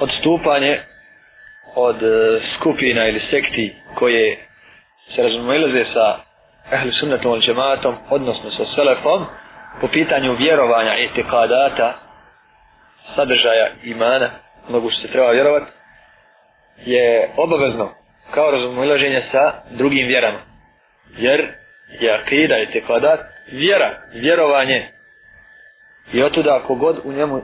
odstupanje od e, skupina ili sekti koje se razumilaze sa ehli sunnetom ili džematom, odnosno sa selefom, po pitanju vjerovanja etikadata, sadržaja imana, mnogo što se treba vjerovati, je obavezno kao razumilaženje sa drugim vjerama. Jer je akida etikadat vjera, vjerovanje. I otuda kogod u njemu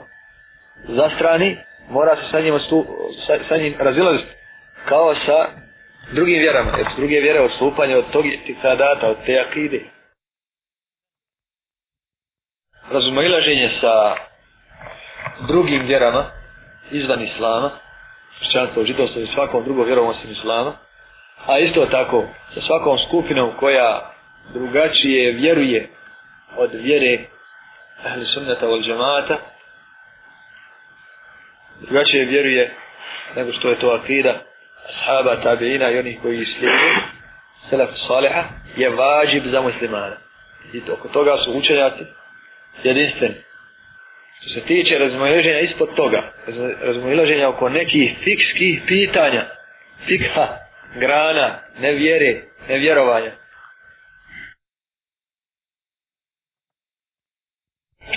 zastrani, mora se sa njim, stu, sa, sa njim razilaziti kao sa drugim vjerama, jer su druge vjere odstupanje od tog etikadata, od te akide. Razumilaženje sa drugim vjerama izvan islama, hršćanstvo, židovstvo i svakom drugom vjerom osim islama, a isto tako sa svakom skupinom koja drugačije vjeruje od vjere ahli sunnata od džemata, drugačije vjeruje nego što je to akida ashaba, tabiina i onih koji slijede selef saliha, je vađib za muslimana. I to, oko toga su učenjaci jedinstveni. Što se tiče razmojilaženja ispod toga, razmojilaženja oko nekih fikskih pitanja, fikha, grana, nevjere, nevjerovanja.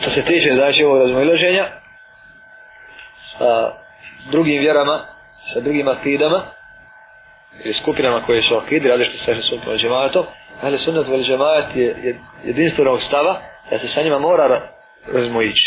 Što se tiče znači ovog razmojilaženja sa drugim vjerama, sa drugim akidama, ili skupinama koje su akidi, različite što se sunnet vel džematom, ali sunnet vel džemat je jedinstvenog stava, da se sa njima mora razmojići.